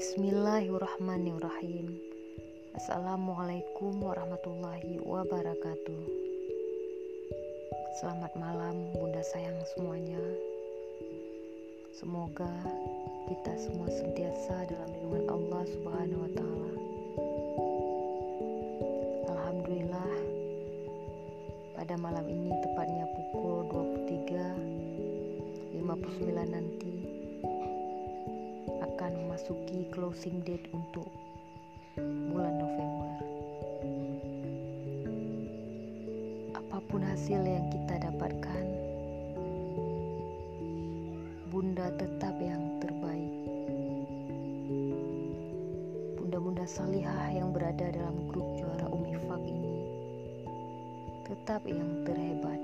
Bismillahirrahmanirrahim. Assalamualaikum warahmatullahi wabarakatuh. Selamat malam bunda sayang semuanya. Semoga kita semua sentiasa dalam lindungan Allah subhanahu wa ta'ala. Alhamdulillah pada malam ini tepatnya pukul 23.59 nanti akan memasuki closing date untuk bulan November. Apa pun hasil yang kita dapatkan, Bunda tetap yang terbaik. Bunda-bunda salihah yang berada dalam grup juara Umifak ini tetap yang terhebat.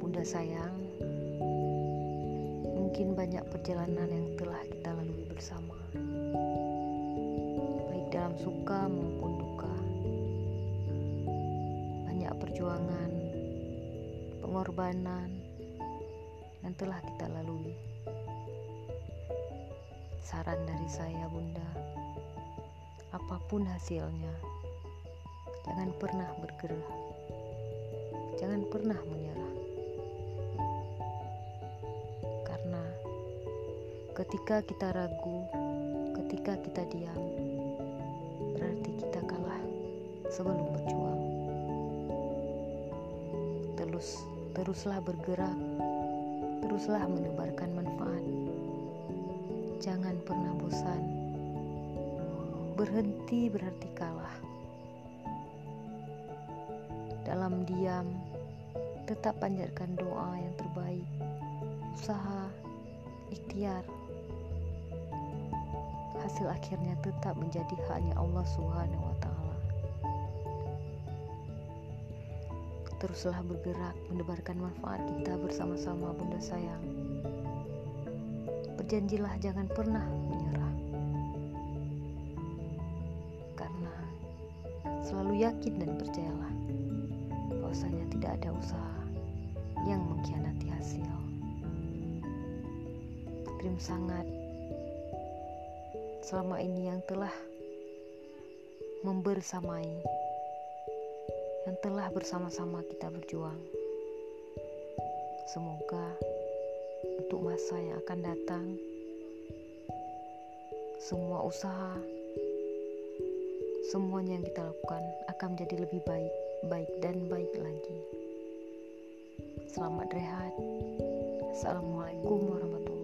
Bunda sayang, Mungkin banyak perjalanan yang telah kita lalui bersama, baik dalam suka maupun duka. Banyak perjuangan, pengorbanan yang telah kita lalui. Saran dari saya, Bunda, apa pun hasilnya, jangan pernah bergerah, jangan pernah menyerah. Ketika kita ragu, ketika kita diam, berarti kita kalah sebelum berjuang. Terus, teruslah bergerak, teruslah menebarkan manfaat. Jangan pernah bosan. Berhenti berarti kalah. Dalam diam, tetap panjatkan doa yang terbaik, usaha, ikhtiar hasil akhirnya tetap menjadi haknya Allah Subhanahu wa taala. Teruslah bergerak menebarkan manfaat kita bersama-sama Bunda sayang. Berjanjilah jangan pernah menyerah. Karena selalu yakin dan percayalah bahwasanya tidak ada usaha yang mengkhianati hasil. Terima sangat selama ini yang telah membersamai, yang telah bersama-sama kita berjuang. Semoga untuk masa yang akan datang, semua usaha, semuanya yang kita lakukan akan menjadi lebih baik, baik dan baik lagi. Selamat rehat. Assalamualaikum warahmatullahi.